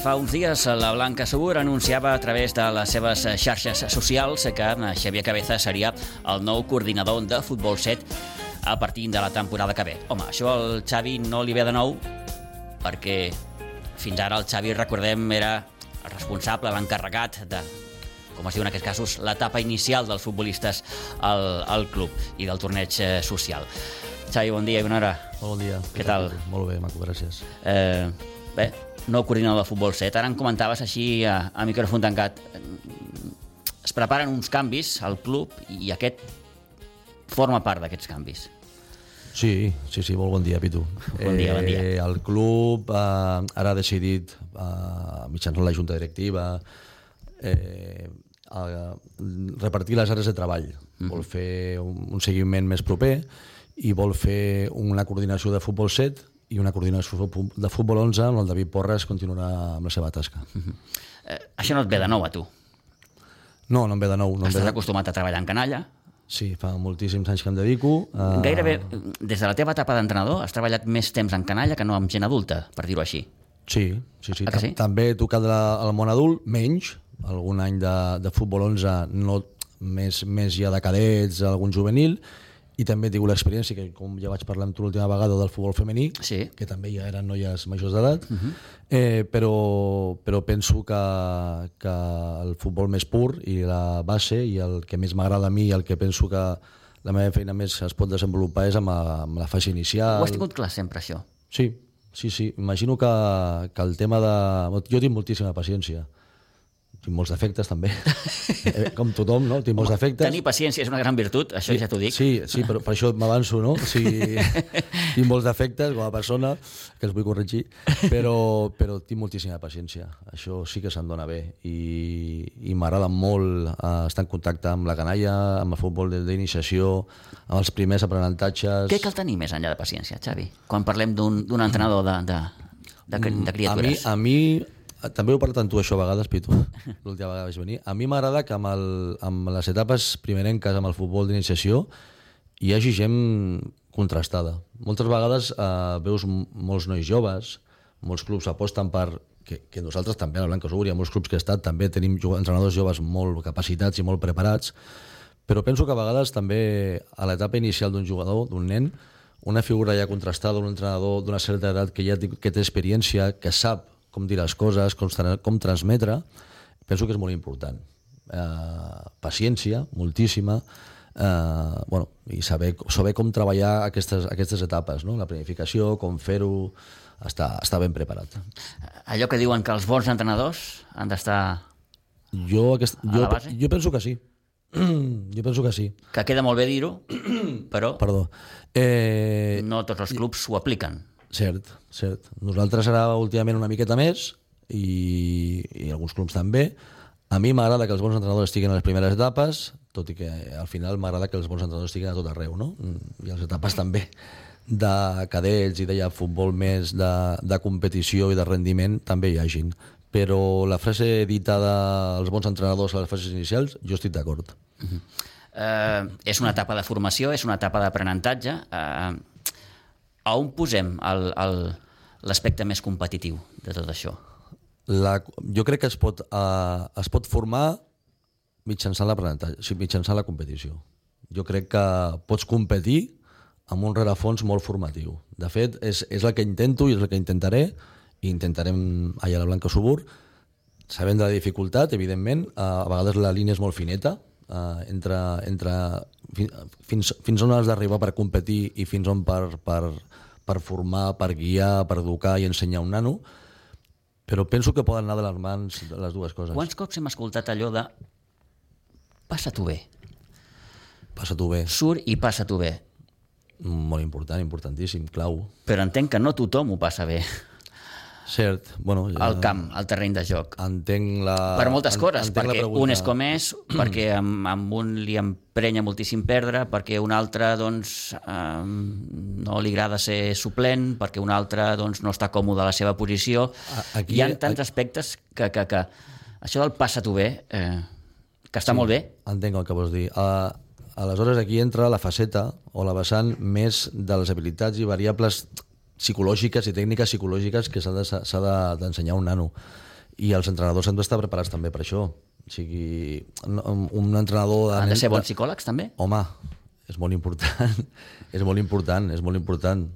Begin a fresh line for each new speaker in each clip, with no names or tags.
fa uns dies la Blanca Segur anunciava a través de les seves xarxes socials que Xavier Cabeza seria el nou coordinador de Futbol 7 a partir de la temporada que ve. Home, això al Xavi no li ve de nou perquè fins ara el Xavi, recordem, era el responsable, l'encarregat de com es diu en aquests casos, l'etapa inicial dels futbolistes al, al club i del torneig eh, social. Xavi, bon dia i bona hora.
Bon dia.
Què tal?
Molt bé, maco, gràcies.
Eh, bé, no coordinador de futbol 7. Ara em comentaves així a, a micròfon tancat. Es preparen uns canvis al club i aquest forma part d'aquests canvis.
Sí, sí, sí, molt bon dia, Pitu.
Bon dia, bon dia.
Eh, el club eh, ara ha decidit, eh, mitjançant la junta directiva, eh, a repartir les àrees de treball. Mm. Vol fer un, un seguiment més proper i vol fer una coordinació de futbol 7 i una coordinació de futbol 11 on el David Porres continuarà amb la seva tasca. Mm -hmm.
eh, això no et ve de nou a tu?
No, no em ve de nou. No
Estàs
ve de...
acostumat a treballar en canalla?
Sí, fa moltíssims anys que em dedico.
Uh... Gairebé, des de la teva etapa d'entrenador, has treballat més temps en canalla que no amb gent adulta, per dir-ho així.
Sí, sí, sí.
Ah, sí?
També he tocat el món adult, menys, algun any de, de futbol 11, no, més, més ja de cadets, algun juvenil, i també tingut l'experiència, que com ja vaig parlar amb tu l'última vegada, del futbol femení,
sí.
que també ja eren noies majors d'edat, uh
Mhm.
-huh. eh, però, però penso que, que el futbol més pur i la base i el que més m'agrada a mi i el que penso que la meva feina més es pot desenvolupar és amb, la, amb la fase inicial.
Ho has tingut clar sempre, això?
Sí, sí, sí. Imagino que, que el tema de... Jo tinc moltíssima paciència. Tinc molts defectes, també. Eh, Com tothom, no? Tinc molts defectes.
Tenir paciència és una gran virtut, això
sí,
ja t'ho dic.
Sí, sí, però per això m'avanço, no? O sigui, tinc molts defectes com a persona, que els vull corregir, però, però tinc moltíssima paciència. Això sí que se'm dona bé. I, i m'agrada molt eh, estar en contacte amb la canalla, amb el futbol d'iniciació, amb els primers aprenentatges...
Què cal tenir més enllà de paciència, Xavi? Quan parlem d'un entrenador de, de, de, de, de criatures.
A mi, a mi també ho he parlat amb tu això a vegades, Pitu, l'última vegada vaig venir. A mi m'agrada que amb, el, amb les etapes primerenques, amb el futbol d'iniciació, hi hagi gent contrastada. Moltes vegades eh, veus molts nois joves, molts clubs aposten per que, que nosaltres també a la Blanca Segur, hi ha molts clubs que he estat, també tenim entrenadors joves molt capacitats i molt preparats, però penso que a vegades també a l'etapa inicial d'un jugador, d'un nen, una figura ja contrastada, un entrenador d'una certa edat que ja que té experiència, que sap com dir les coses, com, com transmetre, penso que és molt important. Eh, paciència, moltíssima, eh, bueno, i saber, saber com treballar aquestes, aquestes etapes, no? la planificació, com fer-ho, està, està ben preparat.
Allò que diuen que els bons entrenadors han d'estar
jo, aquest, jo, jo penso que sí. jo penso que sí.
Que queda molt bé dir-ho, però
Perdó. Eh,
no tots els clubs ho apliquen.
Cert, cert. Nosaltres ara últimament una miqueta més i, i alguns clubs també. A mi m'agrada que els bons entrenadors estiguin a les primeres etapes, tot i que al final m'agrada que els bons entrenadors estiguin a tot arreu, no? I a les etapes també de cadets i de ja futbol més de, de competició i de rendiment també hi hagin. Però la frase dita dels bons entrenadors a les fases inicials, jo estic d'acord.
Uh -huh. eh, és una etapa de formació, és una etapa d'aprenentatge. Eh, a on posem l'aspecte més competitiu de tot això?
La, jo crec que es pot, uh, es pot formar mitjançant l'aprenentatge, mitjançant la competició. Jo crec que pots competir amb un rerefons molt formatiu. De fet, és, és el que intento i és el que intentaré, i intentarem allà a la Blanca Subur, sabent de la dificultat, evidentment, uh, a vegades la línia és molt fineta, uh, entre, entre fins, fins on has d'arribar per competir i fins on per, per, per formar, per guiar, per educar i ensenyar un nano, però penso que poden anar de les mans les dues coses.
Quants cops hem escoltat allò de passa-t'ho bé?
Passa-t'ho bé.
Surt i passa-t'ho bé.
Molt important, importantíssim, clau.
Però entenc que no tothom ho passa bé.
Cert, bueno...
Ja... Al camp, al terreny de joc.
Entenc la...
Per moltes coses, perquè un és com és, perquè amb, amb un li emprenya moltíssim perdre, perquè un altre doncs, eh, no li agrada ser suplent, perquè un altre doncs, no està còmode a la seva posició. Aquí, Hi ha tants aquí... aspectes que, que, que això del passa-t'ho bé, eh, que està
sí,
molt bé.
Entenc el que vols dir. Uh, aleshores aquí entra la faceta o la vessant més de les habilitats i variables psicològiques i tècniques psicològiques que s'ha d'ensenyar de, a un nano. I els entrenadors han d'estar preparats també per això. O sigui, un, un entrenador...
Han de ser bons psicòlegs, també?
Home, és molt important, és molt important, és molt important.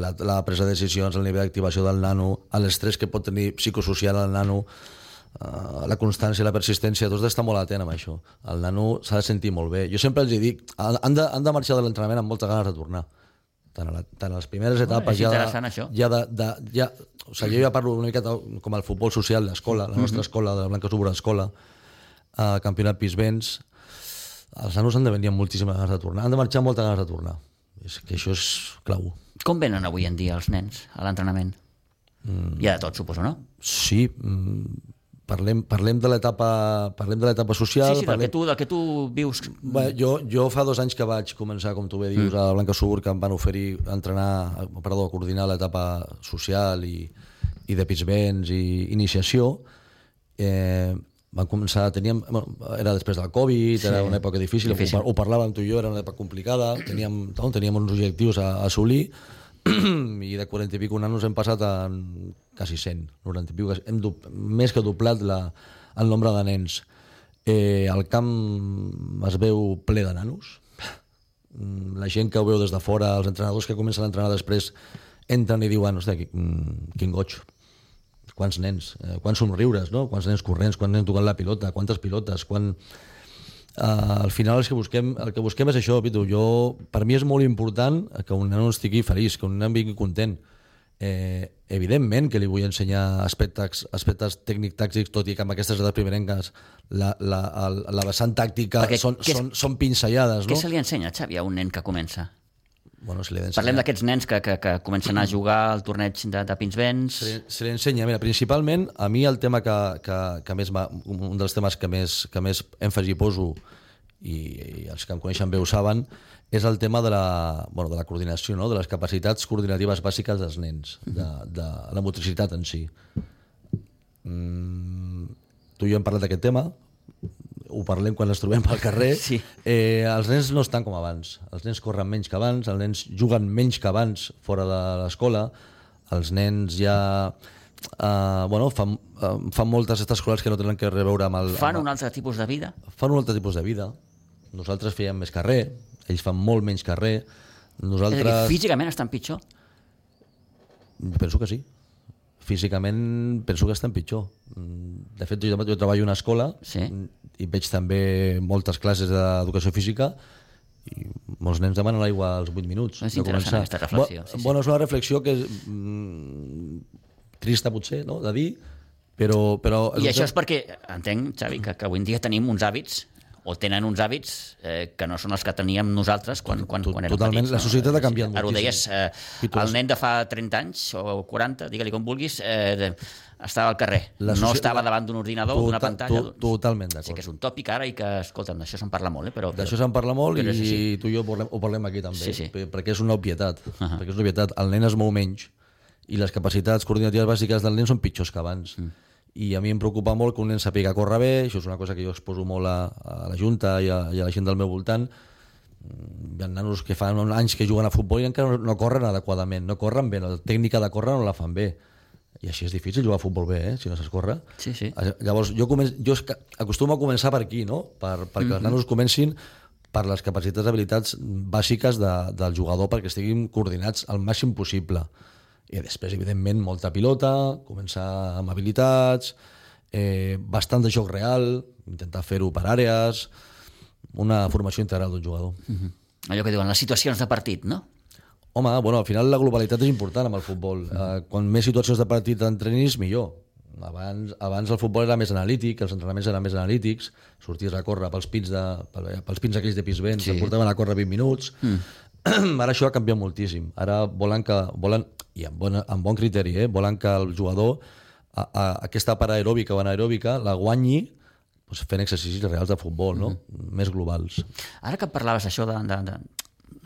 La, la presa de decisions, el nivell d'activació del nano, l'estrès que pot tenir psicosocial al nano, uh, la constància, la persistència, tot està molt atent amb això. El nano s'ha de sentir molt bé. Jo sempre els dic, han de, han de marxar de l'entrenament amb moltes ganes de tornar. Tant a, la, tant a les primeres etapes...
Ja, de,
això. ja de, de, ja, o sigui, jo ja parlo una mica com el futbol social, l'escola, la nostra mm -hmm. escola, de la Blanca Subura Escola, uh, campionat Pisbens, els nanos han de venir amb moltíssimes ganes de tornar, han de marxar amb moltes ganes de tornar. És que això és clau.
Com venen avui en dia els nens a l'entrenament? Mm. Hi ha de tot, suposo, no?
Sí, mm, parlem, parlem de l'etapa parlem de l'etapa social.
Sí, sí,
parlem...
del, que tu, del que tu vius.
Bé, jo, jo fa dos anys que vaig començar, com tu bé dius, mm. a Blanca Subur, que em van oferir entrenar, perdó, coordinar l'etapa social i, i de Pitsbens i iniciació. Eh, van començar, teníem, bueno, era després del Covid, sí, era una època difícil, difícil. Ho, ho parlàvem tu i jo, era una època complicada, teníem, no, teníem uns objectius a, a assolir, i de 40 i pico nanos hem passat a quasi 100, 90 i pico, hem més que doblat la, el nombre de nens. Eh, el camp es veu ple de nanos, la gent que ho veu des de fora, els entrenadors que comencen a entrenar després, entren i diuen, hosti, quin, goig, quants nens, eh, quants somriures, no? quants nens corrents, quants nens tocant la pilota, quantes pilotes, quan... Uh, al final el que busquem, el que busquem és això, Pitu. Jo, per mi és molt important que un nen estigui feliç, que un nen vingui content. Eh, evidentment que li vull ensenyar aspectes, aspectes tècnic-tàctics, tot i que amb aquestes edats primerenques la, la, la, la vessant tàctica Perquè són, són, són pinzellades. No?
Què se li ensenya, Xavi, a un nen que comença?
Bueno, se li
Parlem d'aquests nens que, que, que comencen a jugar al torneig de, de Pinsbens.
Se li, se li ensenya. Mira, principalment, a mi el tema que, que, que més un dels temes que més, que més èmfasi poso i, i els que em coneixen bé ho saben, és el tema de la, bueno, de la coordinació, no? de les capacitats coordinatives bàsiques dels nens, de, de la motricitat en si. Mm, tu i jo hem parlat d'aquest tema, ho parlem quan ens trobem pel carrer,
sí.
eh, els nens no estan com abans. Els nens corren menys que abans, els nens juguen menys que abans fora de l'escola, els nens ja... Uh, bueno, fan, uh, fan moltes aquestes escolars que no tenen que reveure amb el...
Fan
amb,
un altre tipus de vida?
Fan un altre tipus de vida. Nosaltres fèiem més carrer, ells fan molt menys carrer. Nosaltres... És
dir, físicament estan pitjor?
Penso que sí físicament penso que estan pitjor. De fet, jo, jo treballo a una escola
sí.
i veig també moltes classes d'educació física i molts nens demanen l'aigua als 8 minuts.
És interessant aquesta reflexió.
sí, sí. Bueno, és una reflexió que és mm, trista potser no? de dir, però... però
I això és perquè, entenc, Xavi, que, que avui en dia tenim uns hàbits o tenen uns hàbits eh, que no són els que teníem nosaltres quan, quan, quan érem
Totalment,
petits.
la societat
no?
ha canviat
Ara ho deies, eh, el nen de fa 30 anys o 40, digue-li com vulguis, eh, estava al carrer, la no estava davant d'un ordinador o d'una pantalla.
To, totalment d'acord.
Sí que és un tòpic ara i que, escolta'm, d'això se'n parla molt, eh? però...
D'això se'n parla molt i sí. tu i jo parlem, ho parlem aquí també,
sí, sí.
perquè és una obvietat, uh -huh. perquè és una obvietat. El nen es mou menys i les capacitats coordinatives bàsiques del nen són pitjors que abans. Mm i a mi em preocupa molt que un nen sàpiga córrer bé, això és una cosa que jo exposo molt a, a la Junta i a, i a la gent del meu voltant, mm, hi ha nanos que fan anys que juguen a futbol i encara no, no corren adequadament, no corren bé, la tècnica de córrer no la fan bé. I així és difícil jugar a futbol bé, eh, si no saps córrer.
Sí, sí.
Llavors, jo, comen... jo acostumo a començar per aquí, no? Per, perquè mm -hmm. els nanos comencin per les capacitats i habilitats bàsiques de, del jugador perquè estiguin coordinats al màxim possible. I després, evidentment, molta pilota, començar amb habilitats, eh, bastant de joc real, intentar fer-ho per àrees, una formació integral d'un jugador.
Uh -huh. Allò que diuen, les situacions de partit, no?
Home, bueno, al final la globalitat és important amb el futbol. Uh -huh. eh, quan més situacions de partit entrenis, millor. Abans, abans el futbol era més analític, els entrenaments eren més analítics, sorties a córrer pels pins, de, pels pins aquells de pis vents, sí. portaven a córrer 20 minuts. Mm. Ara això ha canviat moltíssim. Ara volen que... Volen, i amb, bona, amb bon criteri, eh? volen que el jugador a, a, aquesta part aeròbica o anaeròbica la guanyi doncs, fent exercicis reals de futbol, no? Mm -hmm. més globals.
Ara que parlaves això de, de, de,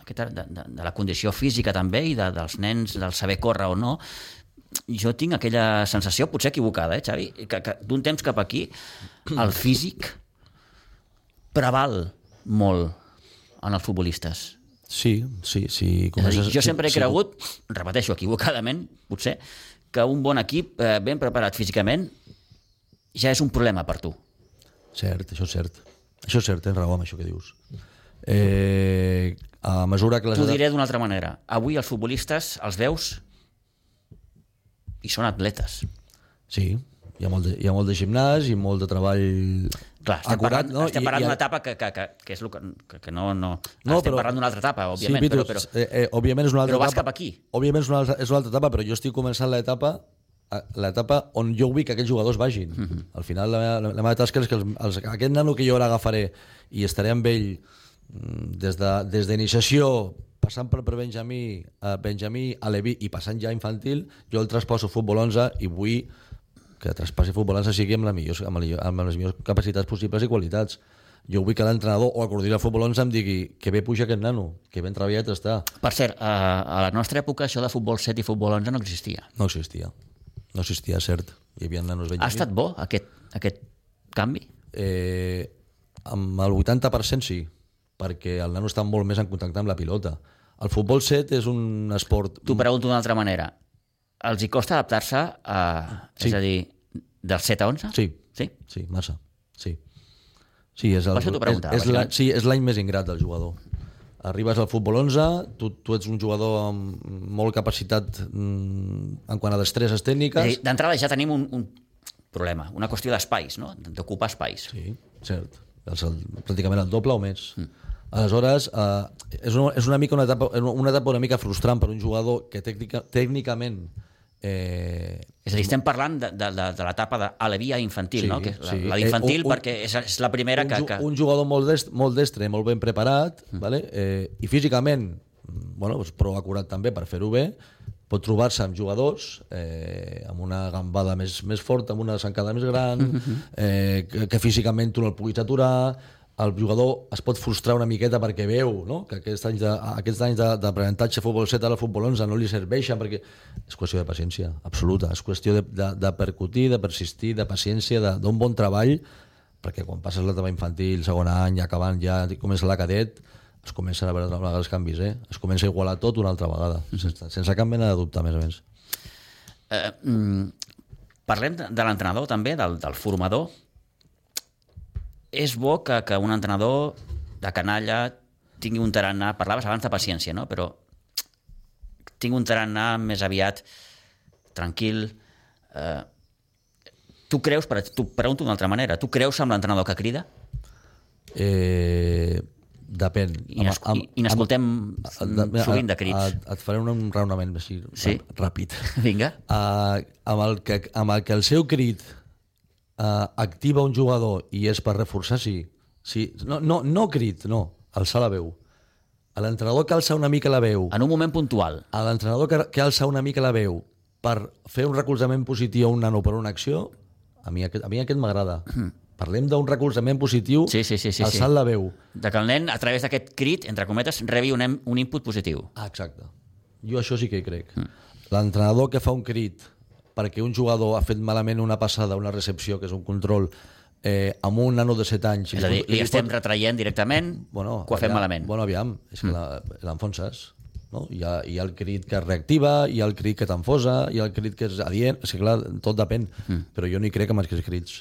de, de, de la condició física també i de, dels nens, del saber córrer o no, jo tinc aquella sensació, potser equivocada, eh, Xavi, que, que d'un temps cap aquí el físic preval molt en els futbolistes
Sí, sí, sí.
A dir,
comences-
jo
sí,
sempre he
sí,
cregut, repeteixo equivocadament, potser, que un bon equip eh, ben preparat físicament ja és un problema per tu.
Cert, això és cert. Això és cert, tens raó amb això que dius. Eh, a mesura que les...
T'ho diré d'una altra manera. Avui els futbolistes els veus i són atletes.
Sí, hi ha, molt de, hi ha molt de gimnàs i molt de treball
Clar, estem
acurat,
parlant,
no?
estem parlant d'una etapa que, que, que, que és el que, que, que no, no...
No,
estem
però-
parlant d'una altra etapa, òbviament,
sí, Pitu,
però, però,
eh, eh, òbviament és una altra
però vas
etapa.
cap aquí.
Òbviament és una, altra, és una altra etapa, però jo estic començant l'etapa a- l'etapa on jo vull que aquests jugadors vagin. Mm. -hmm. Al final la meva, la meva tasca és que els, els, aquest nano que jo ara agafaré i estaré amb ell mm, des de- des d'iniciació passant per, per Benjamí, a Benjamí, a Leví i passant ja infantil, jo el trasposo a futbol 11 i vull que traspassi futbol 11 sigui amb, la millor, amb, la, amb les millors capacitats possibles i qualitats. Jo vull que l'entrenador o el coordinador de futbol 11 em digui que bé puja aquest nano, que ben treballat està.
Per cert, a, a la nostra època això de futbol 7 i futbol 11 no existia.
No existia. No existia, cert. Hi havia nanos Benjamí.
Ha estat bo aquest, aquest canvi?
Eh, amb el 80% sí, perquè el nano està molt més en contacte amb la pilota. El futbol 7 és un esport...
T'ho pregunto d'una altra manera. Els hi costa adaptar-se a...
Sí.
És a dir, del 7 a 11?
Sí,
Sí?
sí, massa. Sí. Sí, és el, és, és la, sí, és l'any més ingrat del jugador. Arribes al futbol 11, tu, tu ets un jugador amb molt capacitat mm, en quant a destreses tècniques.
d'entrada ja tenim un, un problema, una qüestió d'espais, no? d'ocupar espais.
Sí, cert. És el, pràcticament el doble o més. Mm. Aleshores, eh, és, una, és una mica una etapa, una etapa una mica frustrant per un jugador que tècnica, tècnicament eh,
És a dir, estem parlant de, de, de, de l'etapa d'alevia infantil,
Sí,
no? Que la,
sí.
la d'infantil
Eh, un-
perquè és, és la primera
un,
que... que...
un jugador molt dest, molt destre, molt ben preparat, vale? eh, i físicament, mm, bueno, doncs prou acurat també per fer-ho bé, pot trobar-se amb jugadors eh, amb una gambada més, més forta, amb una zancada més gran, eh, que, que físicament tu no el puguis aturar, el jugador es pot frustrar una miqueta perquè veu no? que aquests anys de- aquests anys de- d'aprenentatge futbol 7 a la futbol 11 no li serveixen perquè és qüestió de paciència, absoluta és qüestió de, de, de percutir, de persistir de paciència, de- d'un bon treball perquè quan passes l'etapa infantil, segon any, acabant ja, comença la cadet, es comencen a veure els canvis, eh? Es comença a igualar tot una altra vegada, sense, sense cap mena de dubte, a més a més.
Eh, mm, parlem de, de l'entrenador també, del, del formador. És bo que, que un entrenador de canalla tingui un tarannà, parlaves abans de paciència, no? però tingui un tarannà més aviat tranquil. Eh, tu creus, per, tu pregunto d'una altra manera, tu creus amb l'entrenador que crida?
Eh, depèn.
I n'es- i- i n'escoltem
amb-
sovint de crits.
Et, et faré un raonament així,
Sí?
ràpid.
Vinga.
Uh, amb, el que, amb el que el seu crit uh, activa un jugador i és per reforçar, sí. sí. No, no, no crit, no, alçar la veu. A l'entrenador que alça una mica la veu,
En un moment puntual.
a l'entrenador que, que alça una mica la veu per fer un recolzament positiu a un nano per una acció, a mi aquest, a mi aquest m'agrada. Parlem d'un recolzament positiu
Sí, sí, sí, sí,
alçant
sí.
la veu.
De que el nen, a través d'aquest crit, entre cometes, rebi un, un input positiu.
Ah, exacte. Jo això sí que hi crec. L'entrenador que fa un crit perquè un jugador ha fet malament una passada, una recepció, que és un control, eh, amb un nano de 7 anys...
És a dir,
i
li estem retraient directament
bueno,
que ho ha fet malament.
Bueno, aviam, és que la- l'enfonses. No? Hi, ha, hi ha el crit que es reactiva, hi ha el crit que t'enfosa, hi ha el crit que és adient, és que clar, tot depèn. Mm. Però jo no hi crec amb aquests crits,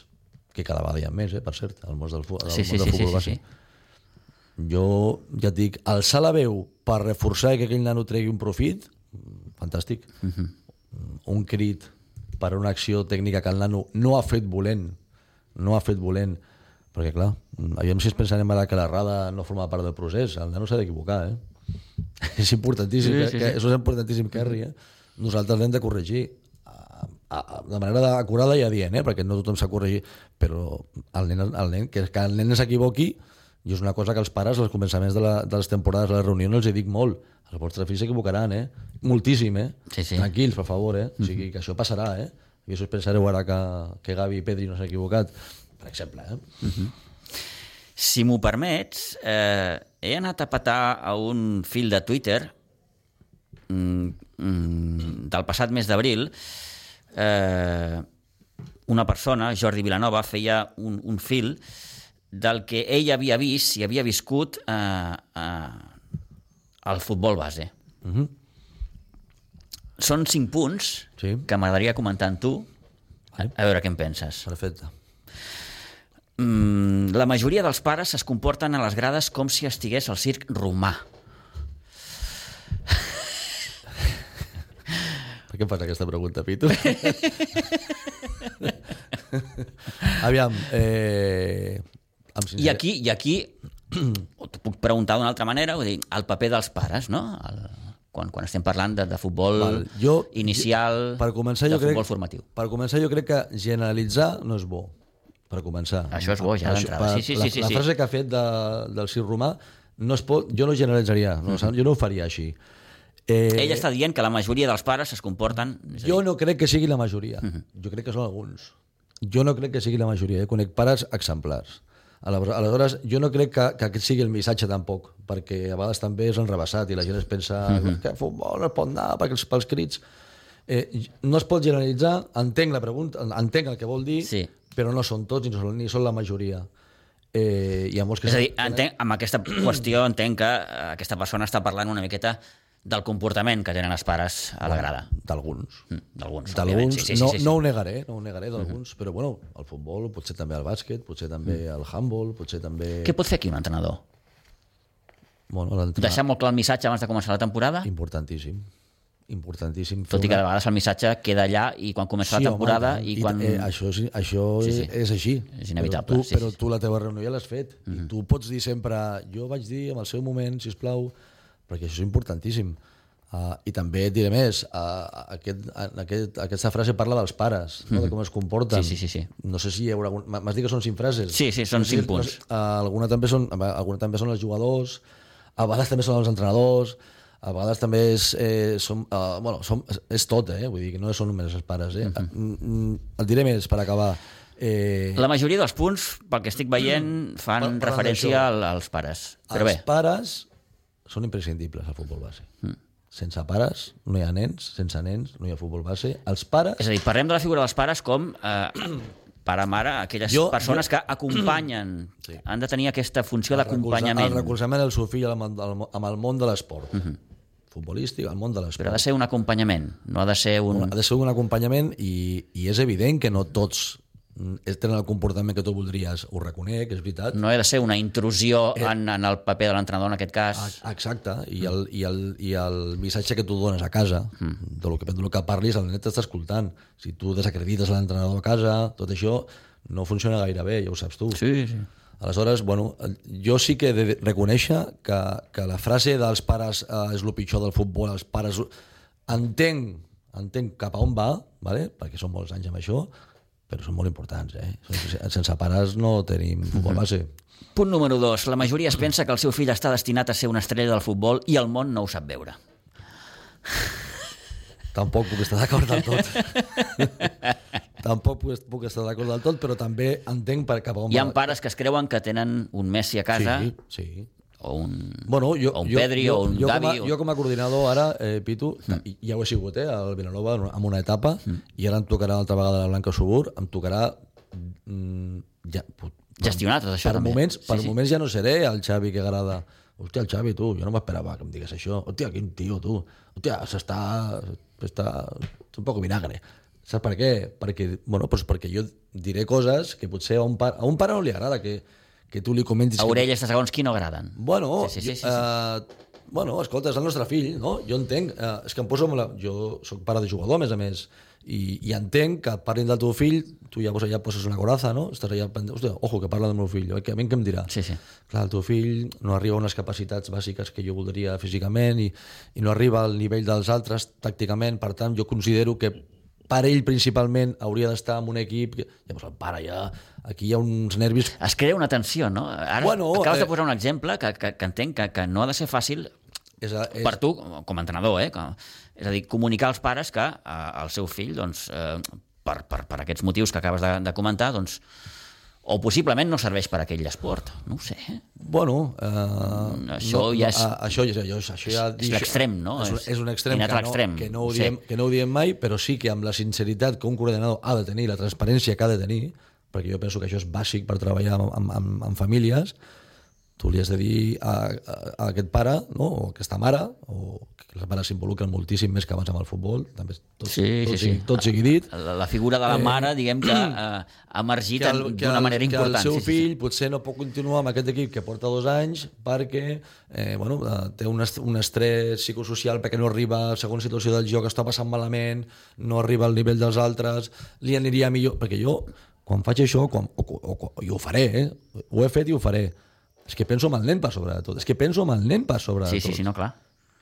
que cada vegada hi ha més, eh, per cert, al món del, fu- al
Sí, sí,
món
sí,
del
sí,
futbol
sí,
base.
sí.
Jo ja et dic, alçar la veu per reforçar que aquell nano tregui un profit, mm, fantàstic.
Mhm.
-huh. Un crit per una acció tècnica que el nano no ha fet volent, no ha fet volent, perquè clar, aviam si es pensarem ara que l'errada no forma part del procés, el nano s'ha d'equivocar, eh? és importantíssim,
Sí,
sí,
sí,
que, això és importantíssim que arri, eh? Nosaltres l'hem de corregir a, a, de manera acurada i adient, eh? perquè no tothom s'ha corregit, però el nen, el nen, que, que el nen s'equivoqui i és una cosa que els pares, als començaments de, la, de les temporades, de les reunions, els hi dic molt. Els vostres fills s'equivocaran, eh? Moltíssim, eh?
Sí, sí.
Tranquils, per favor, eh? O sigui, que això passarà, eh? I això us pensareu ara que, que Gavi i Pedri no s'han equivocat, per exemple, eh?
Si m'ho permets, eh, he anat a petar a un fil de Twitter mm, mm, del passat mes d'abril. Eh, una persona, Jordi Vilanova, feia un, un fil del que ell havia vist i havia viscut eh, eh, el futbol base.
Uh -huh.
Són cinc punts
Sí.
que m'agradaria comentar amb tu, a, a veure què en penses.
Perfecte.
Mm, la majoria dels pares es comporten a les grades com si estigués al circ romà.
Per què em fas aquesta pregunta, Pitu? Aviam, eh...
I aquí, i aquí ho t'ho puc preguntar d'una altra manera, vull dir, el paper dels pares, no? El, quan, quan estem parlant de, de futbol
Val, jo-
inicial,
per començar,
de
jo crec,
futbol formatiu.
Per començar, jo crec que generalitzar no és bo. Per començar.
Això és bo, ja d'entrada. Sí, sí,
la,
sí, sí,
la
sí.
frase que ha fet de, del Cir Romà no es pot, jo no generalitzaria, no,
Mhm.
jo no ho faria així. Eh,
Ell està dient que la majoria dels pares es comporten... És a dir,
Jo no crec que sigui la majoria.
Mhm.
Jo crec que són alguns. Jo no crec que sigui la majoria. Jo conec pares exemplars. Aleshores, jo no crec que, que aquest sigui el missatge tampoc, perquè a vegades també és enrebaçat i la gent es pensa
Mhm.
que futbol no es pot anar perquè els, pels crits. Eh, no es pot generalitzar, entenc la pregunta, entenc el que vol dir,
Sí.
però no són tots ni són, ni són la majoria. Eh, hi ha molts que...
És a dir, entenc, amb aquesta qüestió entenc que aquesta persona està parlant una miqueta del comportament que tenen els pares a la grada.
D'alguns.
Mm, D'alguns, òbviament. Sí, sí, sí,
no,
sí, sí.
no ho negaré, no ho negaré d'alguns, però bueno, el futbol, potser també el bàsquet, potser també el handball, potser també...
Què pot fer aquí un entrenador?
Bueno.
Deixar molt clar el missatge abans de començar la temporada?
Importantíssim. Importantíssim.
Tot i que de vegades el missatge queda allà i quan comença la temporada
home,
i quan...
Eh, això és, això
Sí,
sí,
sí.
sí. és així.
És inevitable,
Però tu,
sí,
però
sí.
tu la teva reunió ja l'has fet. Mm -hmm. I tu pots dir sempre, jo vaig dir en el seu moment, si plau, perquè això és importantíssim. Uh, I també et diré més, uh, aquest, uh, aquest, aquesta frase parla dels pares, no? de com es comporten.
Sí, sí, sí, sí.
No sé si hi haurà... algun- M'has dit que són cinc frases?
Sí, sí, són
No sé
cinc punts.
No uh, alguna, també són, alguna també són els jugadors, a vegades també són els entrenadors, a vegades també és, eh, som, uh, bueno, som, és tot, eh? vull dir que no són només els pares. Eh?
Mhm.
Mm -hmm. Et diré més, per acabar. Eh,
La majoria dels punts, pel que estic veient, fan referència al- als pares. Però
els
bé,
pares són imprescindibles al futbol base. Mm. Sense pares no hi ha nens, sense nens no hi ha futbol base. Els pares...
és a dir, parlem de la figura dels pares com eh, pare, mare, aquelles
Jo-
persones
jo-
que acompanyen,
Sí.
han de tenir aquesta funció d'acompanyament.
El recolzament del seu fill amb el, amb el món de l'esport. Mm -hmm. Futbolístic, el món de
Però ha
l'esport.
de ser un acompanyament, no ha de ser un...
Ha de ser un acompanyament i, i és evident que no tots tenen el comportament que tu voldries. Ho reconec, és veritat.
No ha de ser una intrusió en, en el paper de l'entrenador, en aquest cas.
Ah, Exacte, i el, i, el, i el missatge que tu dones a casa, mm. de lo que, de lo que parlis, el nen t'està escoltant. Si tu desacredites l'entrenador a casa, tot això no funciona gaire bé, ja ho saps tu.
Sí, sí.
Aleshores, bueno, jo sí que he de reconèixer que, que la frase dels pares eh, és el pitjor del futbol, els pares... Entenc, entenc cap a on va, vale? perquè són molts anys amb això, però són molt importants. Eh? Sense pares no tenim futbol base.
Punt número dos. La majoria es pensa que el seu fill està destinat a ser una estrella del futbol i el món no ho sap veure.
Tampoc puc estar d'acord del tot. Tampoc puc, estar d'acord del tot, però també entenc per cap on
Hi ha pares que es creuen que tenen un Messi a casa
Sí, sí.
O un,
Bueno, jo,
o un
jo,
Pedri
jo,
o un
jo
Gavi.
Com a,
o...
jo com a coordinador ara, eh, Pitu, mm. ja ho he sigut, eh, al Vilanova en una etapa, mm. i ara em tocarà l'altra vegada la Blanca Subur, em tocarà mm, ja,
Gestionar tot això
per
també.
moments, per
Sí, sí.
moments ja no seré el Xavi que agrada hòstia, el Xavi, tu, jo no m'esperava que em digués això hòstia, quin tio, tu hòstia, s'està està un poc vinagre saps per què? Perquè, bueno, doncs perquè jo diré coses que potser a un pare, a un pare no li agrada que, que tu li comentis
A
que-
orelles de segons qui no agraden.
Bueno,
Sí, sí, sí, sí,
jo, eh, bueno, escolta, és el nostre fill, no? Jo entenc, eh, és que em poso la... Jo sóc pare de jugador, a més a més, i, i entenc que parlin del teu fill, tu ja, ja poses una coraza, no? Estàs allà pendent, hòstia, ojo, que parla del meu fill, que a mi què em dirà?
Sí, sí.
Clar, el teu fill no arriba a unes capacitats bàsiques que jo voldria físicament i, i no arriba al nivell dels altres tàcticament, per tant, jo considero que per ell principalment hauria d'estar en un equip que, llavors el pare ja aquí hi ha uns nervis
Es crea una tensió, no? Ara
Bueno,
acabes de
eh,
posar un exemple que, que, que entenc que, que no ha de ser fàcil
és, a- és,
per tu, com a entrenador, eh? Que, és a dir, comunicar als pares que eh, el seu fill, doncs, eh, per, per, per aquests motius que acabes de, de comentar, doncs, o possiblement no serveix per aquell esport. No ho sé.
Bueno, eh,
això ja és-
a- això, ja- això, això ja
és l'extrem, no?
És,
És-
és un extrem que no,
l'extrem,
que, no ho diem, que no ho diem mai, però sí que amb la sinceritat que un coordinador ha de tenir, la transparència que ha de tenir, perquè jo penso que això és bàsic per treballar amb, amb, amb, amb famílies, tu li has de dir a, a, a aquest pare, no? o aquesta mare, o que les mares s'involucren moltíssim més que abans amb el futbol, també tot,
Sí,
tot,
sí, sí.
sigui, tot sigui dit,
La, la figura de la mare, diguem que eh, ha emergit
que que
d'una manera
que
important.
el seu
sí, sí,
fill potser no pot continuar amb aquest equip que porta dos anys perquè eh, bueno, eh, té un, est un estrès psicosocial perquè no arriba a segons situació del joc, està passant malament, no arriba al nivell dels altres, li aniria millor... Perquè jo, quan faig això, quan, o, o, o, i ho faré, eh? ho he fet i ho faré, és que penso en el nen per sobre de tot, és que penso en el nen per sobre
Sí,
de
sí,
tot.
sí, no, clar.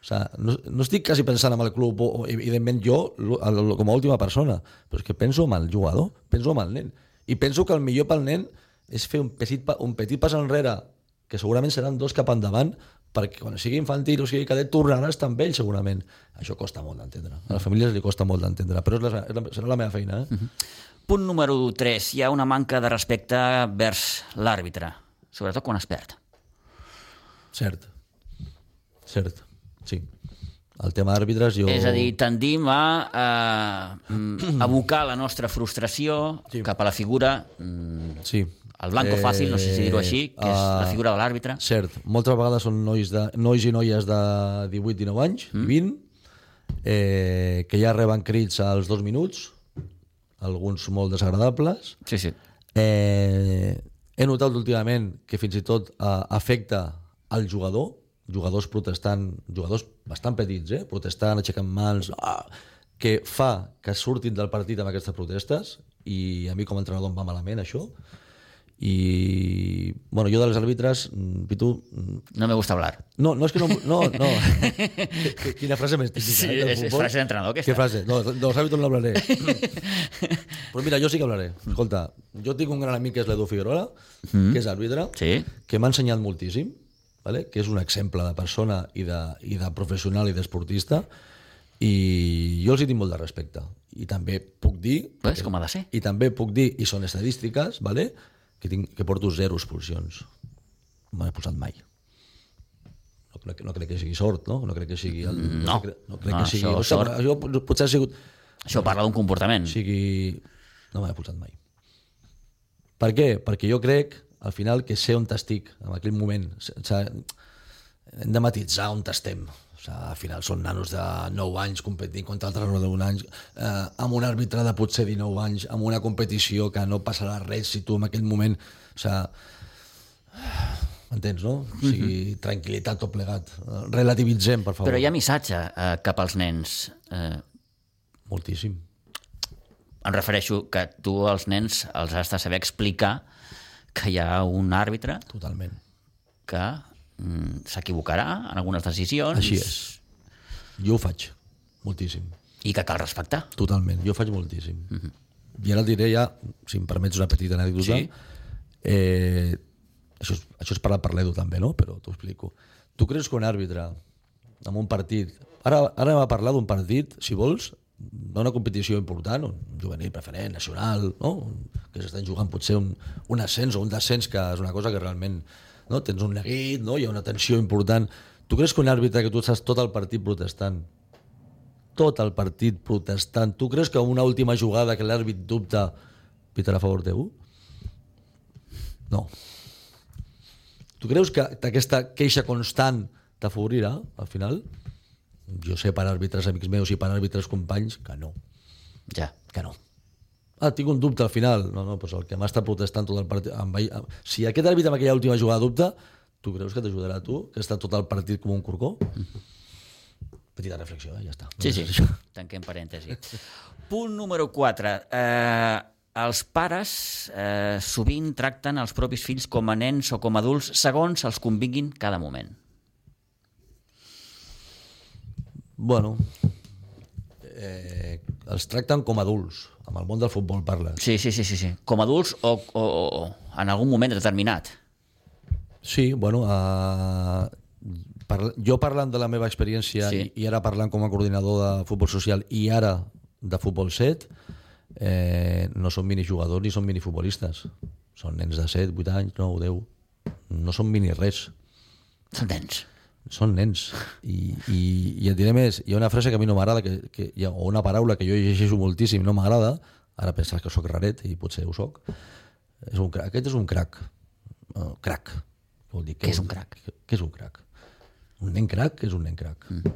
O sea, no, no estic quasi pensant en el club, o, o evidentment jo com a última persona, però és que penso en el jugador, penso en el nen. I penso que el millor pel nen és fer un petit, un petit pas enrere, que segurament seran dos cap endavant, perquè quan sigui infantil o sigui cadet tornarà a estar amb ell segurament. Això costa molt d'entendre. A les famílies li costa molt d'entendre, però és la, és la, serà la meva feina. Eh?
Punt número 3. Hi ha una manca de respecte vers l'àrbitre, sobretot quan es perd.
Cert. Cert, sí. El tema d'àrbitres jo...
És a dir, tendim a, a, mm, abocar la nostra frustració
Sí.
cap a la figura, mm,
Sí.
el blanco fàcil, no sé si dir-ho així, que és la
eh,
figura de l'àrbitre.
Cert, moltes vegades són nois, de, nois i noies de 18-19 anys, mm. 20, eh, que ja reben crits als dos minuts, alguns molt desagradables.
Sí, sí.
Eh, he notat últimament que fins i tot eh, afecta al jugador, jugadors protestant, jugadors bastant petits, eh, protestant, aixecant mans, ah, que fa que surtin del partit amb aquestes protestes i a mi com a entrenador em va malament això i bueno, jo dels àrbitres mm, Pitu, mm,
No me gusta hablar.
no, no és que no... no, no. Qu- Quina frase més típica.
Sí,
eh,
és- és frase d'entrenador, aquesta.
Què frase? No, de los hábitos no hablaré. Però mira, jo sí que hablaré. Escolta, jo tinc un gran amic que és l'Edu Figueroa, que és àrbitre,
Sí.
que m'ha ensenyat moltíssim, vale? que és un exemple de persona i de, i de professional i d'esportista, i jo els hi tinc molt de respecte. I també puc dir...
Pues, com ha de ser.
I també puc dir, i són estadístiques, vale? Que, tinc, que porto zero expulsions. No m'he posat mai. No crec, no crec que sigui sort, no? No crec que sigui... El,
No.
crec, no crec
No,
que sigui...
això, sort.
Això potser ha sigut...
Això parla d'un comportament.
sigui... No m'he posat mai. Per què? Perquè jo crec, al final, que sé on estic en aquell moment. O sigui, hem de matitzar on estem. O sigui, al final són nanos de 9 anys competint contra altres de 1 anys, eh, amb un àrbitre de potser 19 anys, amb una competició que no passarà res si tu en aquell moment... O sigui, M'entens, no? O sigui, tranquil·litat tot plegat. Eh, Relativitzem, per favor.
Però hi ha missatge eh, cap als nens. Eh,
Moltíssim.
em refereixo que tu als nens els has de saber explicar que hi ha un àrbitre
Totalment.
que mm, s'equivocarà en algunes decisions
Així és. Jo ho faig. Moltíssim.
i que cal respectar.
Totalment, jo faig moltíssim. Mm -hmm. I ara et diré ja, si em permets una petita anècdota,
Sí.
eh, això, és, això és parlat per l'Edu també, no? però t'ho explico. Tu creus que un àrbitre en un partit... Ara, ara anem a parlar d'un partit, si vols, d'una competició important, un juvenil preferent, nacional, no? que s'estan jugant potser un, un ascens o un descens, que és una cosa que realment no? tens un neguit, no? hi ha una tensió important. Tu creus que un àrbitre que tu estàs tot el partit protestant tot el partit protestant. Tu creus que una última jugada que l'àrbit dubta pitarà a favor teu? No. Tu creus que aquesta queixa constant t'afavorirà al final? Jo sé per àrbitres amics meus i per àrbitres companys que no,
Ja.
que no. Ah, tinc un dubte al final. No, no, doncs el que m'ha estat protestant tot el partit... Amb, si aquest àrbitre amb aquella última jugada dubta, tu creus que t'ajudarà tu, que està tot el partit com un corcó? Petita reflexió, eh? ja està.
Sí, sí,
això.
tanquem parèntesi. Punt número 4. Eh, els pares eh, sovint tracten els propis fills com a nens o com a adults segons els convinguin cada moment.
Bueno, eh, els tracten com adults. Amb el món del futbol parles.
Sí, sí, sí, sí, sí. Com a adults o, o, o en algun moment determinat.
Sí, bueno, uh, parla, jo parlant de la meva experiència
Sí.
i, i ara parlant com a coordinador de futbol social i ara de futbol 7, eh, no són minijugadors ni són minifutbolistes. Són nens de 7, 8 anys, 9, 10. No són mini res.
Són nens.
Són nens i, i, i et diré més hi ha una frase que a mi no m'agrada que, que, o una paraula que jo llegeixo moltíssim no m'agrada ara penses que sóc raret i potser ho sóc és un crac. aquest és un crac uh, crac Què vol dir?
Què és un crac?
Què, és un crac? Un nen crac? És un nen crac? Mm.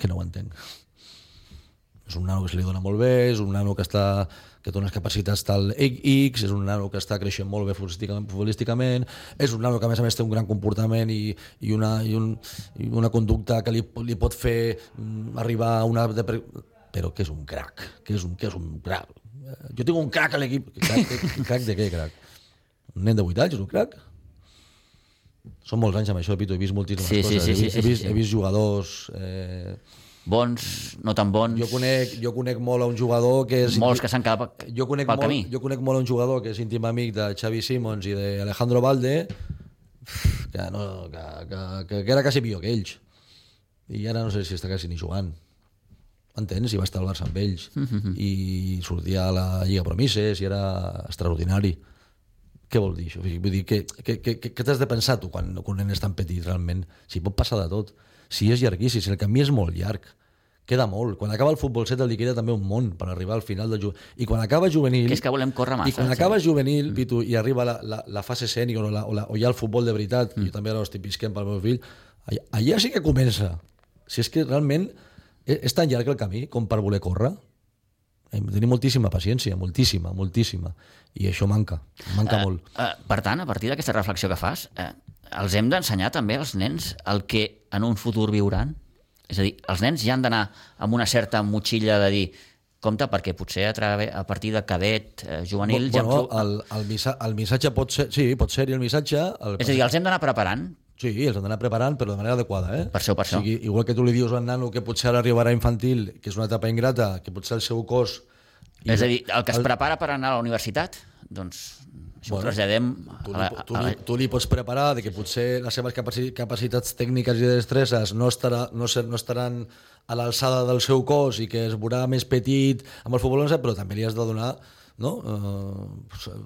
Que no ho entenc. És un nano que se li dona molt bé, és un nano que, està, que té unes capacitats tal X, és un nano que està creixent molt bé futbolísticament, futbolísticament és un nano que a més a més té un gran comportament i, i, una, i, un, i una conducta que li, li pot fer mm, arribar a una... De, però què és un crac? Què és un, què és un crac? Eh, Jo tinc un crac a l'equip. Crac, de- crac de què, crac? Un nen de 8 anys és un crac? Són molts anys amb això, Pitu, he vist moltíssimes
Sí, sí,
coses.
sí,
he,
sí,
vist,
sí,
he, vist,
sí.
he vist jugadors... Eh,
Bons, no tan bons,
jo, conec, jo conec molt a un jugador que és...
molts que s'han quedat
jo conec,
pel
molt,
camí.
jo conec molt a un jugador que és íntim amic de Xavi Simons i d'Alejandro Valde que, no, que, que, que, que era quasi millor que ells i ara no sé si està quasi ni jugant entens? I va estar al Barça amb ells
Mhm.
i sortia a la Lliga Promises i era extraordinari què vol dir això? Vull dir, què, què, què, què t'has de pensar tu quan, quan un nen és tan petit realment? Si pot passar de tot. Si és llarguíssim, si el camí és molt llarg, queda molt. Quan acaba el futbol set el li queda també un món per arribar al final del juvenil. I quan acaba juvenil...
Que és que volem córrer massa,
I quan
sí.
acaba juvenil, Pitu, i arriba la, la, la fase sènior o, la, o, la, o ja el futbol de veritat, mm. jo també ara ho estic visquent pel meu fill, allà, allà sí que comença. Si és que realment és, és tan llarg el camí com per voler córrer, hem de tenir moltíssima paciència, moltíssima, moltíssima. I això manca, manca
Eh,
molt.
eh, per tant, a partir d'aquesta reflexió que fas, eh, els hem d'ensenyar també als nens el que en un futur viuran? És a dir, els nens ja han d'anar amb una certa motxilla de dir compte, perquè potser a, trave, a partir de cadet, eh, juvenil... ja
bueno,
tro-
el, el, missa, el missatge pot ser... Sí, pot ser-hi el missatge... El,
És a dir, els hem d'anar preparant
Sí, els han d'anar preparant, però de manera adequada. Eh?
Per això, per això.
O sigui, igual que tu li dius a un nano que potser ara arribarà infantil, que és una etapa ingrata, que potser el seu cos...
És a dir, el que es prepara per anar a la universitat, doncs això
Bueno,
ho traslladem
Tu
a
li,
la,
tu,
a
li,
la,
tu li pots preparar de que potser les seves capaci capacitats tècniques i de destreses no, estarà, no, ser, no estaran a l'alçada del seu cos i que es veurà més petit amb el futbol 11, però també li has de donar no? uh,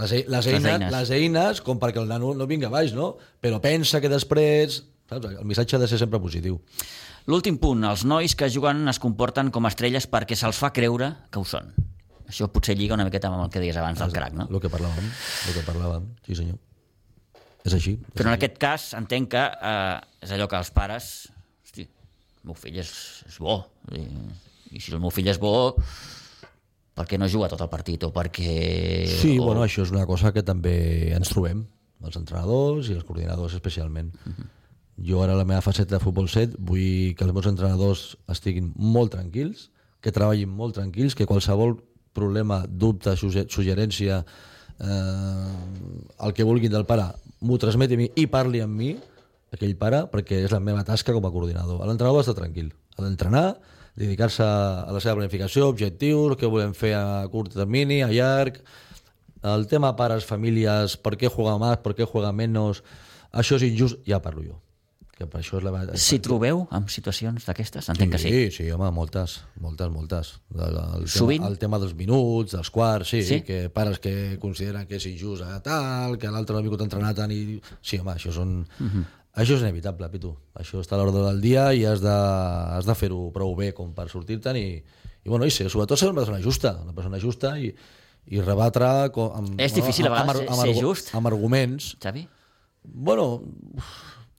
les, e- les, eines,
eines.
les eines com perquè el nano no vingui a baix, no? però pensa que després saps? el missatge ha de ser sempre positiu.
L'últim punt, els nois que juguen es comporten com estrelles perquè se'ls fa creure que ho són. Això potser lliga una miqueta amb el que deies abans del crack, no?
El que parlàvem, el que parlàvem, sí senyor. És així. És
Però en
així.
aquest cas entenc que eh, és allò que els pares... Hosti, el meu fill és, és bo. I, I si el meu fill és bo, per què no juga tot el partit? O perquè...
Sí,
o...
bueno, això és una cosa que també ens trobem, els entrenadors i els coordinadors especialment. Jo ara a la meva faceta de futbol set vull que els meus entrenadors estiguin molt tranquils, que treballin molt tranquils, que qualsevol problema, dubte, sugge- suggerència, eh, el que vulguin del pare, m'ho transmeti a mi i parli amb mi, aquell pare, perquè és la meva tasca com a coordinador. L'entrenador està tranquil, ha d'entrenar, dedicar-se a la seva planificació, objectius, què volem fer a curt termini, a llarg, el tema pares, famílies, per què juega més, per què juega menys, això és injust, ja parlo jo. Que per això és la...
Si trobeu en situacions d'aquestes? Entenc que sí.
Sí, sí, home, moltes, moltes, moltes. El, el,
Sovint?
Tema, el tema dels minuts, dels quarts, sí,
Sí?
que pares que consideren que és injust a tal, que l'altre no ha vingut a entrenar tant i... Sí, home, això són...
Mhm.
Això és inevitable, Pitu. Això està a l'ordre del dia i has de, has de fer-ho prou bé com per sortir-te'n i, i, bueno, i ser, sobretot ser una persona justa, una persona justa i, i rebatre com, amb,
És difícil a vegades
amb,
ser-
amb,
ser
argu-
just?
amb arguments
Xavi?
Bueno,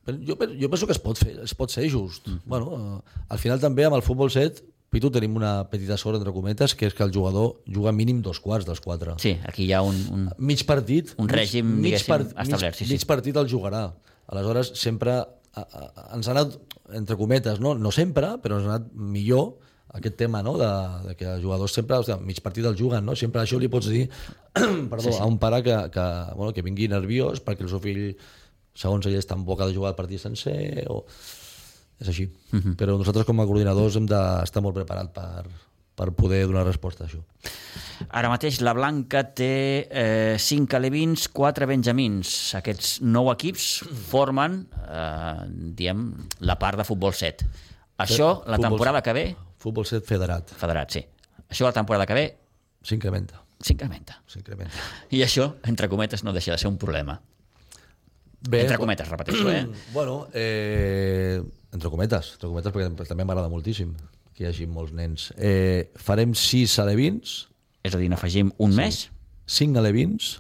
jo, jo penso que es pot fer, es pot ser just. Mm. Bueno, eh, al final també amb el futbol set, Pitu, tenim una petita sort, entre cometes, que és que el jugador juga mínim dos quarts dels quatre.
Sí, aquí hi ha un... un...
Mig partit...
Un règim,
mig,
diguéssim, establert, sí,
mig,
sí.
mig partit el jugarà. Aleshores, sempre a, a, ens ha anat, entre cometes, no, no sempre, però ens ha anat millor aquest tema no? de, de que els jugadors sempre o sigui, mig partit el juguen, no? sempre això li pots dir perdó, sí, sí. a un pare que, que, bueno, que vingui nerviós perquè el seu fill segons ell és tan bo que ha de jugar el partit sencer o... és així uh -huh. però nosaltres com a coordinadors hem d'estar molt preparats per, per poder donar resposta a això
Ara mateix la Blanca té eh, 5 alevins, 4 benjamins. Aquests nou equips formen, eh, diem, la part de futbol 7. Això, la
Futbol
temporada que ve,
futbol set federat
federat, sí. Això la temporada que ve
s'incrementa
s'incrementa.
s'incrementa
I això, entre cometes, no deixa de ser un problema.
Bé,
Entre cometes, repeteixo, eh?
Bueno, eh, entre cometes, entre cometes, perquè també m'agrada moltíssim que hi hagi molts nens. Eh, farem sis alevins,
És a dir, n'afegim un sí. mes,
cinc alevins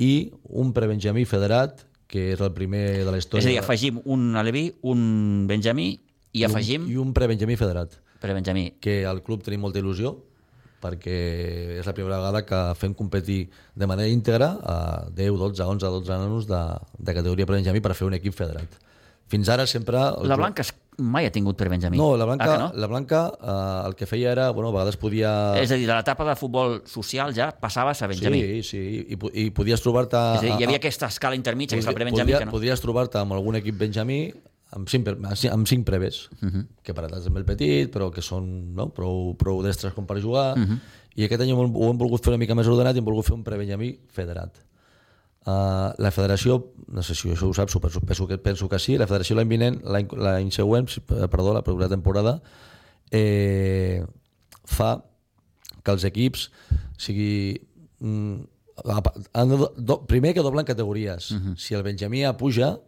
i un prebenjamí federat que és el primer de la història.
És a dir, afegim un aleví, un benjamí i afegim...
I un pre-Benjamí federat,
Per benjamí.
que al club tenim molta il·lusió, perquè és la primera vegada que fem competir de manera íntegra a 10, 12, 11, 12 nanos de, de categoria pre-Benjamí per fer un equip federat. Fins ara sempre... el
La Blanca es- mai ha tingut per benjamí.
No, la Blanca,
Ah, no?
la Blanca eh, el que feia era, bueno, a vegades podia...
És a dir, de l'etapa de futbol social ja passaves a benjamí.
Sí, sí, i, i podies trobar-te...
Hi havia aquesta escala intermitja, que és el pre-benjamí,
podria-
que no.
Podries trobar-te amb algun equip benjamí amb cinc, amb cinc- preves, uh -huh. que per edat és molt petit, però que són no, prou, prou destres com per jugar, uh -huh. i aquest any ho hem, ho hem volgut fer una mica més ordenat i hem volgut fer un pre-benjamí federat. Uh, la federació, no sé si això ho saps, penso, penso, que, penso que sí, la federació l'any vinent, l'any següent, si- perdó, la propera temporada, eh, fa que els equips sigui, mm, primer que doblen categories. Uh -huh. Si el Benjamí puja,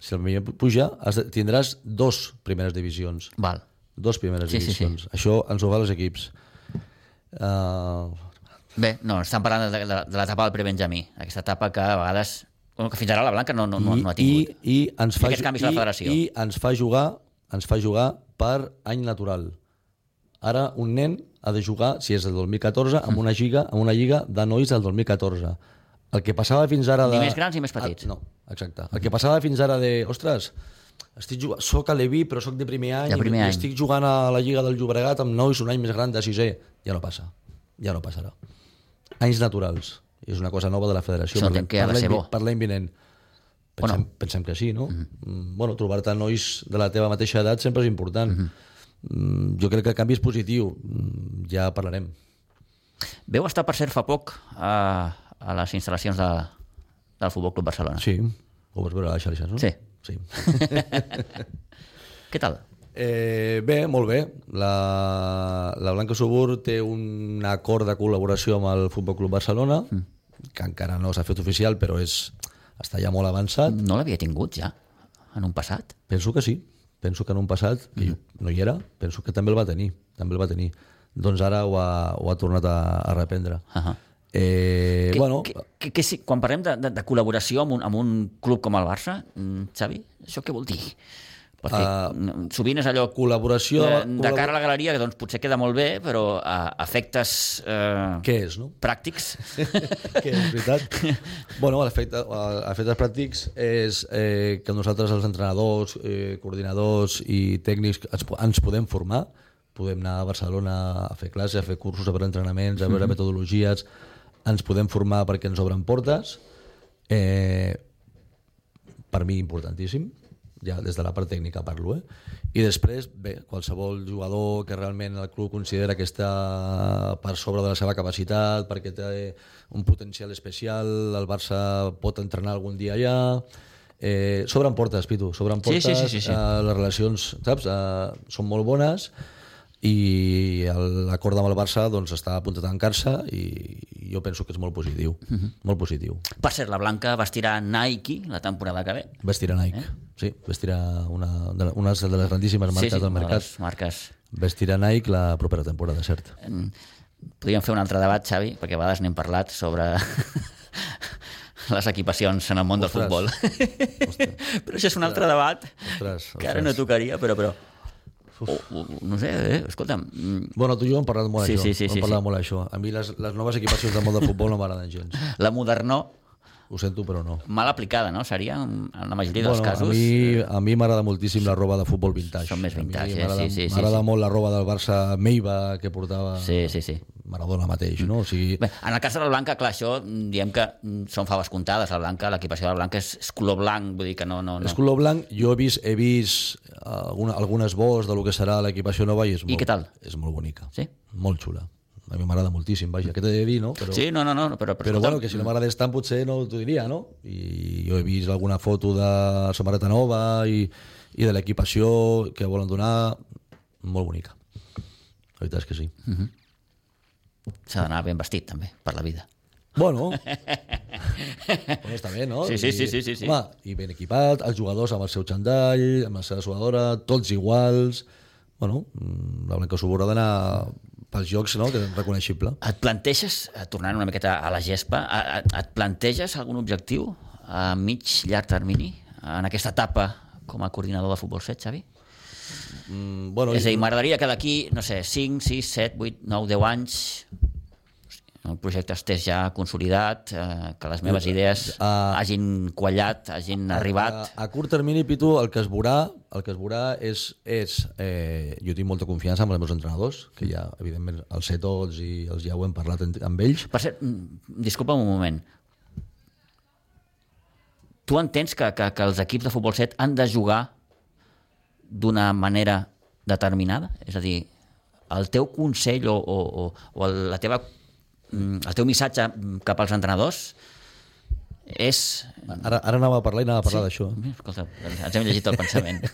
si el Benjamí puja, has de, tindràs dos primeres divisions.
Val.
Dos primeres
Sí, sí, sí.
divisions. Això ens ho fa els equips. Uh,
Bé, no, estan parlant de, de, de l'etapa del pre-benjamí, aquesta etapa que a vegades... Bueno, que fins ara la Blanca no, no, no, no ha tingut.
I, i ens fa,
canvis a la
i,
federació.
I ens fa jugar ens fa jugar per any natural. Ara un nen ha de jugar, si és del 2014, amb una lliga, amb una lliga de nois del 2014. El que passava fins ara de...
Ni més grans ni més petits.
Ah, no, exacte. El que passava fins ara de... Ostres, estic jugant, soc a Leví, però sóc de primer any,
De primer
i
any.
estic jugant a la Lliga del Llobregat amb nois un any més gran de sisè. Ja no passa. Ja no passarà. Anys naturals. És una cosa nova de la federació.
Això
Per
que ha de ser bo.
Per l'any vinent. Pensem,
Bueno.
pensem que sí, no? Mm -hmm. Bueno, trobar-te nois de la teva mateixa edat sempre és important. Mm -hmm. Jo crec que el canvi és positiu. Mm, Ja parlarem.
Veu estar, per cert, fa poc a, a les instal·lacions de, del Futbol Club Barcelona.
Sí, ho vas veure a les xarxes, no?
Sí.
sí.
Què tal?
Eh, bé, molt bé. La, la Blanca Subur té un acord de col·laboració amb el Futbol Club Barcelona, mm. que encara no s'ha fet oficial, però és, està ja molt avançat.
No l'havia tingut ja, en un passat?
Penso que sí. Penso que en un passat, que jo no hi era, penso que també el va tenir. També el va tenir. Doncs ara ho ha, ho ha tornat a, a reprendre.
Uh -huh.
Eh,
Que,
bueno,
que, que, que, sí, quan parlem de, de, de col·laboració amb un, amb un club com el Barça, mm, Xavi, això què vol dir? Perquè uh, sovint és allò
col·laboració...
de, de cara a la galeria, que doncs, potser queda molt bé, però a efectes eh,
Què és, no?
pràctics...
que és veritat. bueno, l'efecte a efectes pràctics és eh, que nosaltres, els entrenadors, eh, coordinadors i tècnics, ens, ens podem formar, podem anar a Barcelona a fer classes, a fer cursos, a veure entrenaments, a veure metodologies, ens podem formar perquè ens obren portes. Eh, per mi importantíssim, ja des de la part tècnica parlo, eh? I després, bé, qualsevol jugador que realment el club considera que està per sobre de la seva capacitat, perquè té un potencial especial, el Barça pot entrenar algun dia allà... Eh, s'obren portes, Pitu, s'obren
Sí, sí,
portes,
sí, sí, sí.
Eh, les relacions, saps, eh, són molt bones i l'acord amb el Barça doncs, està a punt de tancar-se i jo penso que és molt positiu,
Mhm.
molt positiu.
Per cert, la Blanca vestirà Nike la temporada que ve.
Vestirà Nike, eh? sí, vestirà una una de les grandíssimes marques del
una de
mercat.
marques.
Vestirà Nike la propera temporada, cert.
Podríem fer un altre debat, Xavi, perquè a vegades n'hem parlat sobre les equipacions en el món del
Ostres.
futbol. però això és un altre debat
Ostres,
que ara no tocaria, però... però o, o, no sé, eh? escolta'm, mm,
Bueno, tu i jo hem parlat molt
Sí,
d'això.
sí, sí,
hem
sí,
parlat
sí.
molt d'això. A mi les, les noves equipacions del món del futbol no m'agraden gens.
la modernó
Ho sento, però no.
mal aplicada, no? Seria, en la majoria dels
Bueno,
casos...
a mi, a mi m'agrada moltíssim la roba de futbol vintage.
Són més vintage, eh? Sí, sí, sí,
M'agrada
sí.
molt la roba del Barça Meiva que portava
Sí, sí, sí.
Maradona mateix, no? O sigui,
Bé, en el cas de la Blanca, clar, això diem que són faves comptades. La Blanca, l'equipació de la Blanca és, és color blanc, vull dir que no... no, no.
És color blanc, jo he vist, he vist alguna, algunes vols de lo que serà l'equipació nova i és molt,
què tal?
És molt bonica.
Sí?
Molt xula. A mi m'agrada moltíssim, vaja, què t'he de dir, no? Però,
Sí, no, no, no, però...
però
escolta'm,
bueno, que si no m'agradés tant potser no t'ho diria, no? I jo he vist alguna foto de samarreta nova i, i de l'equipació que volen donar, molt bonica. La veritat és que sí.
S'ha d'anar ben vestit, també, per la vida.
Bueno, bueno està bé, no?
Sí, sí,
I,
sí, sí, sí, sí.
Home, i ben equipat, els jugadors amb el seu xandall, amb la seva suadora, tots iguals... Bueno, mm, la Blanca Subur ha d'anar pels jocs, no?, que és reconeixible.
Et planteges, eh, tornant una miqueta a la gespa, et planteges algun objectiu a mig llarg termini en aquesta etapa com a coordinador de futbol 7, Xavi?
Mm, bueno,
És a dir, m'agradaria que d'aquí, no sé, 5, 6, 7, 8, 9, 10 anys el projecte estés ja consolidat, eh, que les meves idees
Ah.
hagin quallat, hagin arribat.
A, a curt termini, Pitu, el que es veurà, el que es veurà és... és eh, jo tinc molta confiança amb els meus entrenadors, que ja, evidentment, els sé tots i els ja ho hem parlat en- amb ells.
Per cert, mm, disculpa'm un moment. Tu entens que, que, que els equips de futbol 7 han de jugar d'una manera determinada? És a dir, el teu consell o, o, o, o la teva, el teu missatge cap als entrenadors és...
Ara, ara anava a parlar i anava a parlar d'això.
Escolta, ens hem llegit el pensament.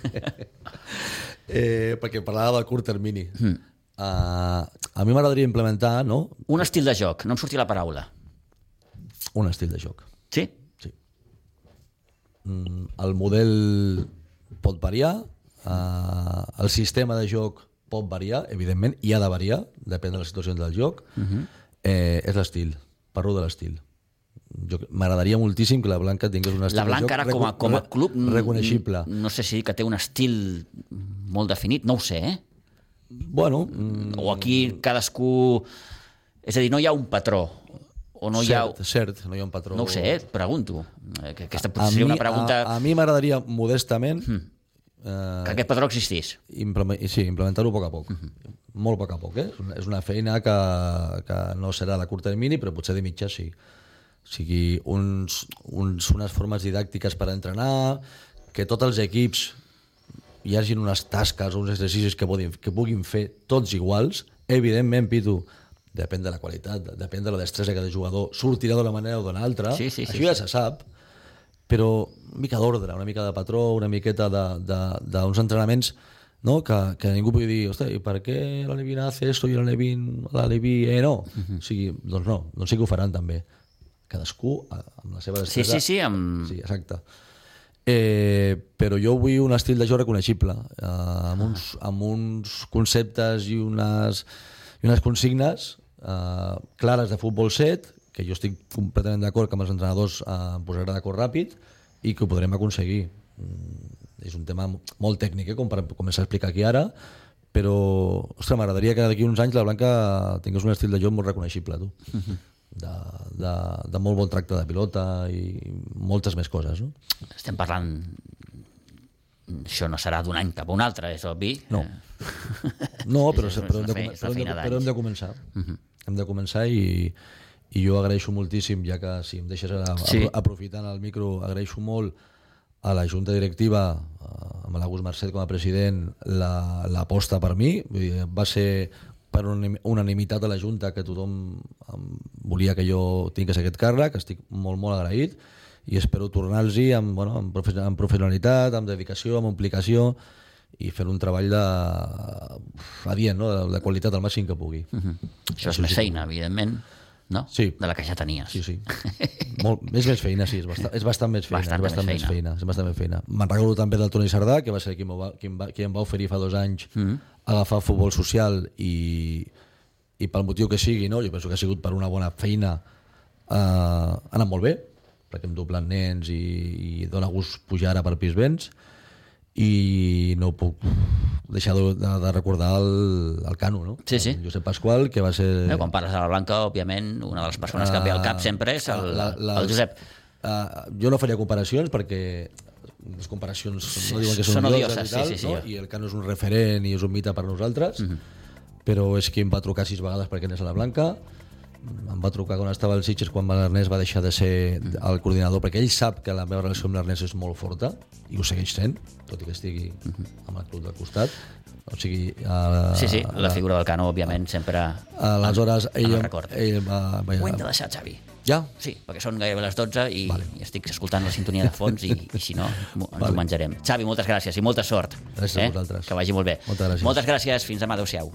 Eh, perquè parlava del curt termini. Mm. Uh, a mi m'agradaria implementar no,
Un estil de joc, no em sortia la paraula.
un estil de joc.
Sí?
Sí. Mm, el model pot variar, uh, el sistema de joc pot variar, evidentment, i ha de variar, depèn de les situacions del joc. Uh -huh. Eh, és l'estil, parlo de l'estil. Jo- M'agradaria moltíssim que la Blanca tingués un estil
La Blanca ara com a, com a club mm,
reconeixible.
no sé si que té un estil molt definit, no ho sé, eh?
Bueno, mm,
O aquí cadascú... És a dir, no hi ha un patró, o no hi ha...
cert, cert, no hi ha un patró.
No ho sé, eh? pregunto. Eh, Que aquesta potser seria una pregunta
a, a mi m'agradaria modestament eh,
que aquest patró existís.
implement, sí, implementar-ho a poc a poc. Molt a poc a poc, eh? És una- feina que, que no serà de curt termini, però potser de mitjà sí. O sigui, uns, uns, unes formes didàctiques per entrenar, que tots els equips hi hagin unes tasques o uns exercicis que, puguin, que puguin fer tots iguals. Evidentment, Pitu, depèn de la qualitat, depèn de la destresa que cada jugador sortirà d'una manera o d'una altra.
Sí, sí, sí,
Això ja
sí.
se sap, però una mica d'ordre, una mica de patró, una miqueta d'uns entrenaments no? que, que ningú pugui dir, ostres, i per què la Levina hace esto i la Levin, la Levi eh, no? o sigui, doncs no, doncs sí que ho faran també. Cadascú amb la seva
Sí,
destresa.
sí, sí, amb...
Sí, exacte. Eh, però jo vull un estil de joc reconeixible, eh, amb, uns, amb uns conceptes i unes, i unes consignes eh, clares de futbol set, que jo estic completament d'acord que amb els entrenadors eh, em posaré d'acord ràpid i que ho podrem aconseguir. Mm, és un tema molt tècnic, eh, com per començar a explicar aquí ara, però ostres, m'agradaria que d'aquí uns anys la Blanca tingués un estil de joc molt reconeixible, tu. De, de, de molt bon tracte de pilota i moltes més coses, no?
Estem parlant... Això no serà d'un any cap a un altre, és obvi.
No. No, però,
és
però, hem, de, però, hem, de, però hem de començar. Hem de començar i, i jo agraeixo moltíssim, ja que si em deixes a,
sí.
aprofitant el micro, agraeixo molt a la Junta Directiva, eh, amb l'August Mercet com a president, la- l'aposta per mi. Va ser per unanim- unanimitat a la Junta que tothom volia que jo tingués aquest càrrec, estic molt, molt agraït i espero tornar-los amb, bueno, amb, profe amb professionalitat, amb dedicació, amb implicació i fer un treball de, adient, no? de, de qualitat al màxim que pugui.
Això és més feina, evidentment, no?
Sí.
De la que ja tenies.
Sí, sí. Molt, és més feina, sí, és bastant, és bastant més feina.
Bastant
és bastant
més
més feina. És bastant més feina. Me'n recordo també del Toni Sardà, que va ser qui, va, qui, em va, qui em va oferir fa dos anys mm. agafar futbol social i, i pel motiu que sigui, no? jo penso que ha sigut per una bona feina, eh, ha anat molt bé, perquè em doblen nens i, i dona gust pujar ara per Pisbens, i no puc deixar de, de, recordar el, el Cano, no?
Sí, sí.
El Josep Pasqual, que va ser...
Eh, quan parles de la Blanca, òbviament, una de les persones que em ve al cap sempre és el,
Ah, La-
el Josep.
Uh, jo no faria comparacions perquè les comparacions
Sí,
no diuen que
són
són,
odioses,
i tal,
sí, sí, sí.
no? i el Cano és un referent i és un mite per nosaltres però és qui em va trucar sis vegades perquè anés a la Blanca em va trucar quan estava al Sitges quan l'Ernest va deixar de ser el coordinador perquè ell sap que la meva relació amb l'Ernest és molt forta i ho segueix sent tot i que estigui amb el club del costat o sigui uh,
Sí, sí, la figura del Cano, òbviament, sempre...
aleshores ell,
el record.
ell va, va,
Ho hem de deixar, Xavi.
ja?
Sí, perquè són gairebé les 12 i, vale. i estic escoltant la sintonia de fons i, i si no, ens vale. ho menjarem. Xavi, moltes gràcies i molta sort. eh?
Gràcies a vosaltres.
Que vagi molt bé.
Moltes gràcies.
Moltes gràcies. Fins demà. Adéu-siau.